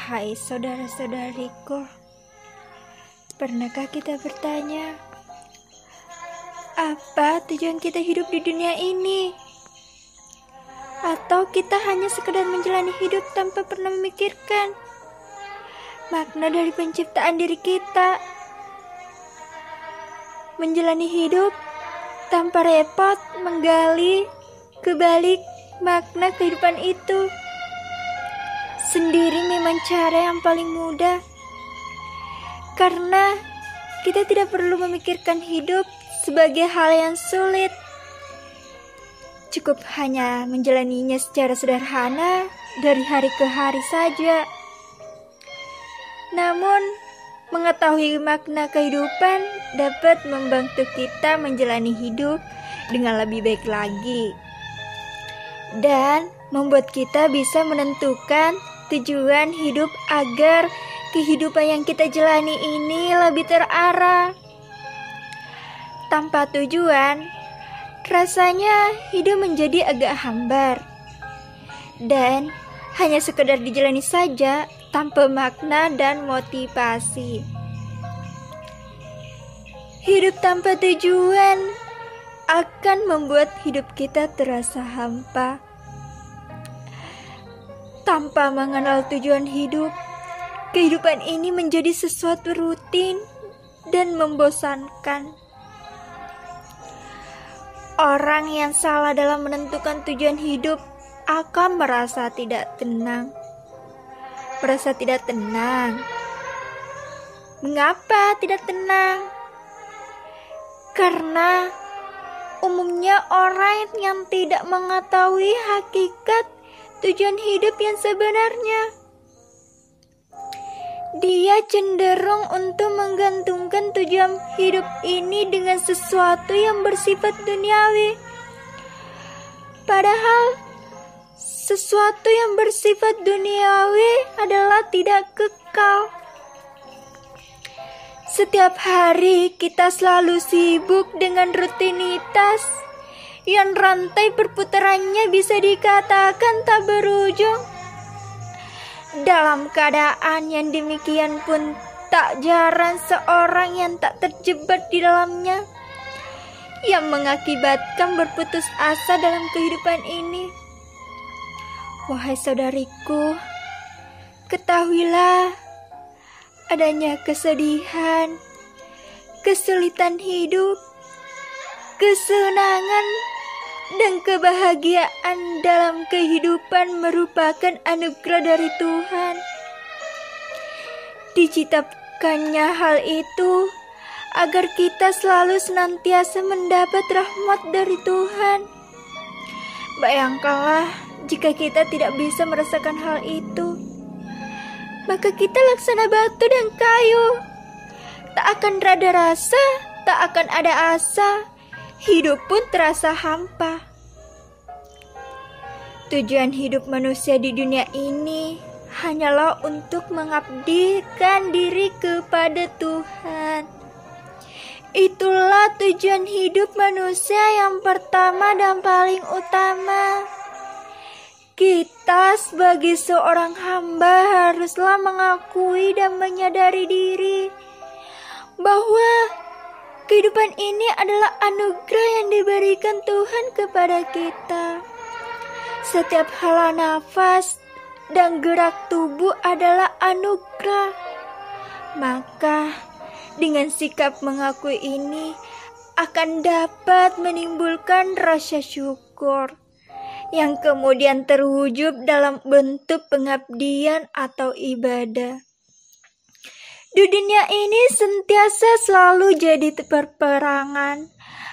Wahai saudara-saudariku, pernahkah kita bertanya, apa tujuan kita hidup di dunia ini? Atau kita hanya sekedar menjalani hidup tanpa pernah memikirkan makna dari penciptaan diri kita? Menjalani hidup tanpa repot menggali kebalik makna kehidupan itu. Sendiri memang cara yang paling mudah. Karena kita tidak perlu memikirkan hidup sebagai hal yang sulit. Cukup hanya menjalaninya secara sederhana dari hari ke hari saja. Namun, mengetahui makna kehidupan dapat membantu kita menjalani hidup dengan lebih baik lagi. Dan membuat kita bisa menentukan tujuan hidup agar kehidupan yang kita jalani ini lebih terarah. Tanpa tujuan, rasanya hidup menjadi agak hambar. Dan hanya sekedar dijalani saja tanpa makna dan motivasi. Hidup tanpa tujuan akan membuat hidup kita terasa hampa. Tanpa mengenal tujuan hidup, kehidupan ini menjadi sesuatu rutin dan membosankan. Orang yang salah dalam menentukan tujuan hidup akan merasa tidak tenang. Merasa tidak tenang. Mengapa tidak tenang? Karena umumnya orang yang tidak mengetahui hakikat tujuan hidup yang sebenarnya dia cenderung untuk menggantungkan tujuan hidup ini dengan sesuatu yang bersifat duniawi. Padahal sesuatu yang bersifat duniawi adalah tidak kekal. Setiap hari kita selalu sibuk dengan rutinitas yang rantai perputarannya bisa dikatakan tak berujung. Dalam keadaan yang demikian pun tak jarang seorang yang tak terjebak di dalamnya yang mengakibatkan berputus asa dalam kehidupan ini. Wahai saudariku, ketahuilah adanya kesedihan, kesulitan hidup, kesenangan dan kebahagiaan dalam kehidupan merupakan anugerah dari Tuhan. Diciptakannya hal itu agar kita selalu senantiasa mendapat rahmat dari Tuhan. Bayangkanlah jika kita tidak bisa merasakan hal itu, maka kita laksana batu dan kayu. Tak akan rada rasa, tak akan ada asa, hidup pun terasa hampa. Tujuan hidup manusia di dunia ini hanyalah untuk mengabdikan diri kepada Tuhan. Itulah tujuan hidup manusia yang pertama dan paling utama. Kita sebagai seorang hamba haruslah mengakui dan menyadari diri bahwa Kehidupan ini adalah anugerah yang diberikan Tuhan kepada kita. Setiap hala nafas dan gerak tubuh adalah anugerah. Maka, dengan sikap mengakui ini akan dapat menimbulkan rasa syukur yang kemudian terwujud dalam bentuk pengabdian atau ibadah. Di dunia ini sentiasa selalu jadi perperangan,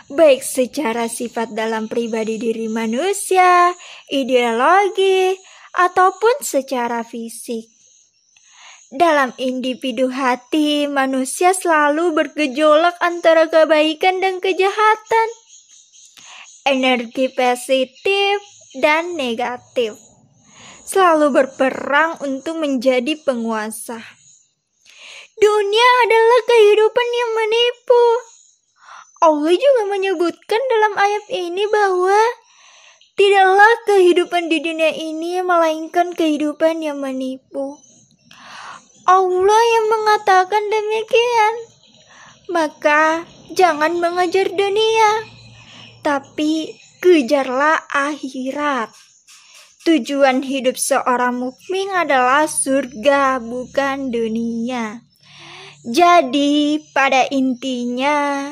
baik secara sifat dalam pribadi diri manusia, ideologi, ataupun secara fisik. Dalam individu hati, manusia selalu bergejolak antara kebaikan dan kejahatan, energi positif dan negatif, selalu berperang untuk menjadi penguasa. Dunia adalah kehidupan yang menipu. Allah juga menyebutkan dalam ayat ini bahwa tidaklah kehidupan di dunia ini melainkan kehidupan yang menipu. Allah yang mengatakan demikian. Maka jangan mengejar dunia, tapi kejarlah akhirat. Tujuan hidup seorang mukmin adalah surga, bukan dunia. Jadi, pada intinya,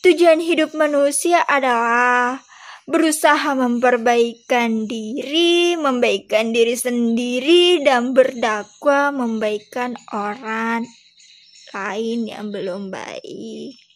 tujuan hidup manusia adalah berusaha memperbaikan diri, membaikkan diri sendiri, dan berdakwah membaikkan orang lain yang belum baik.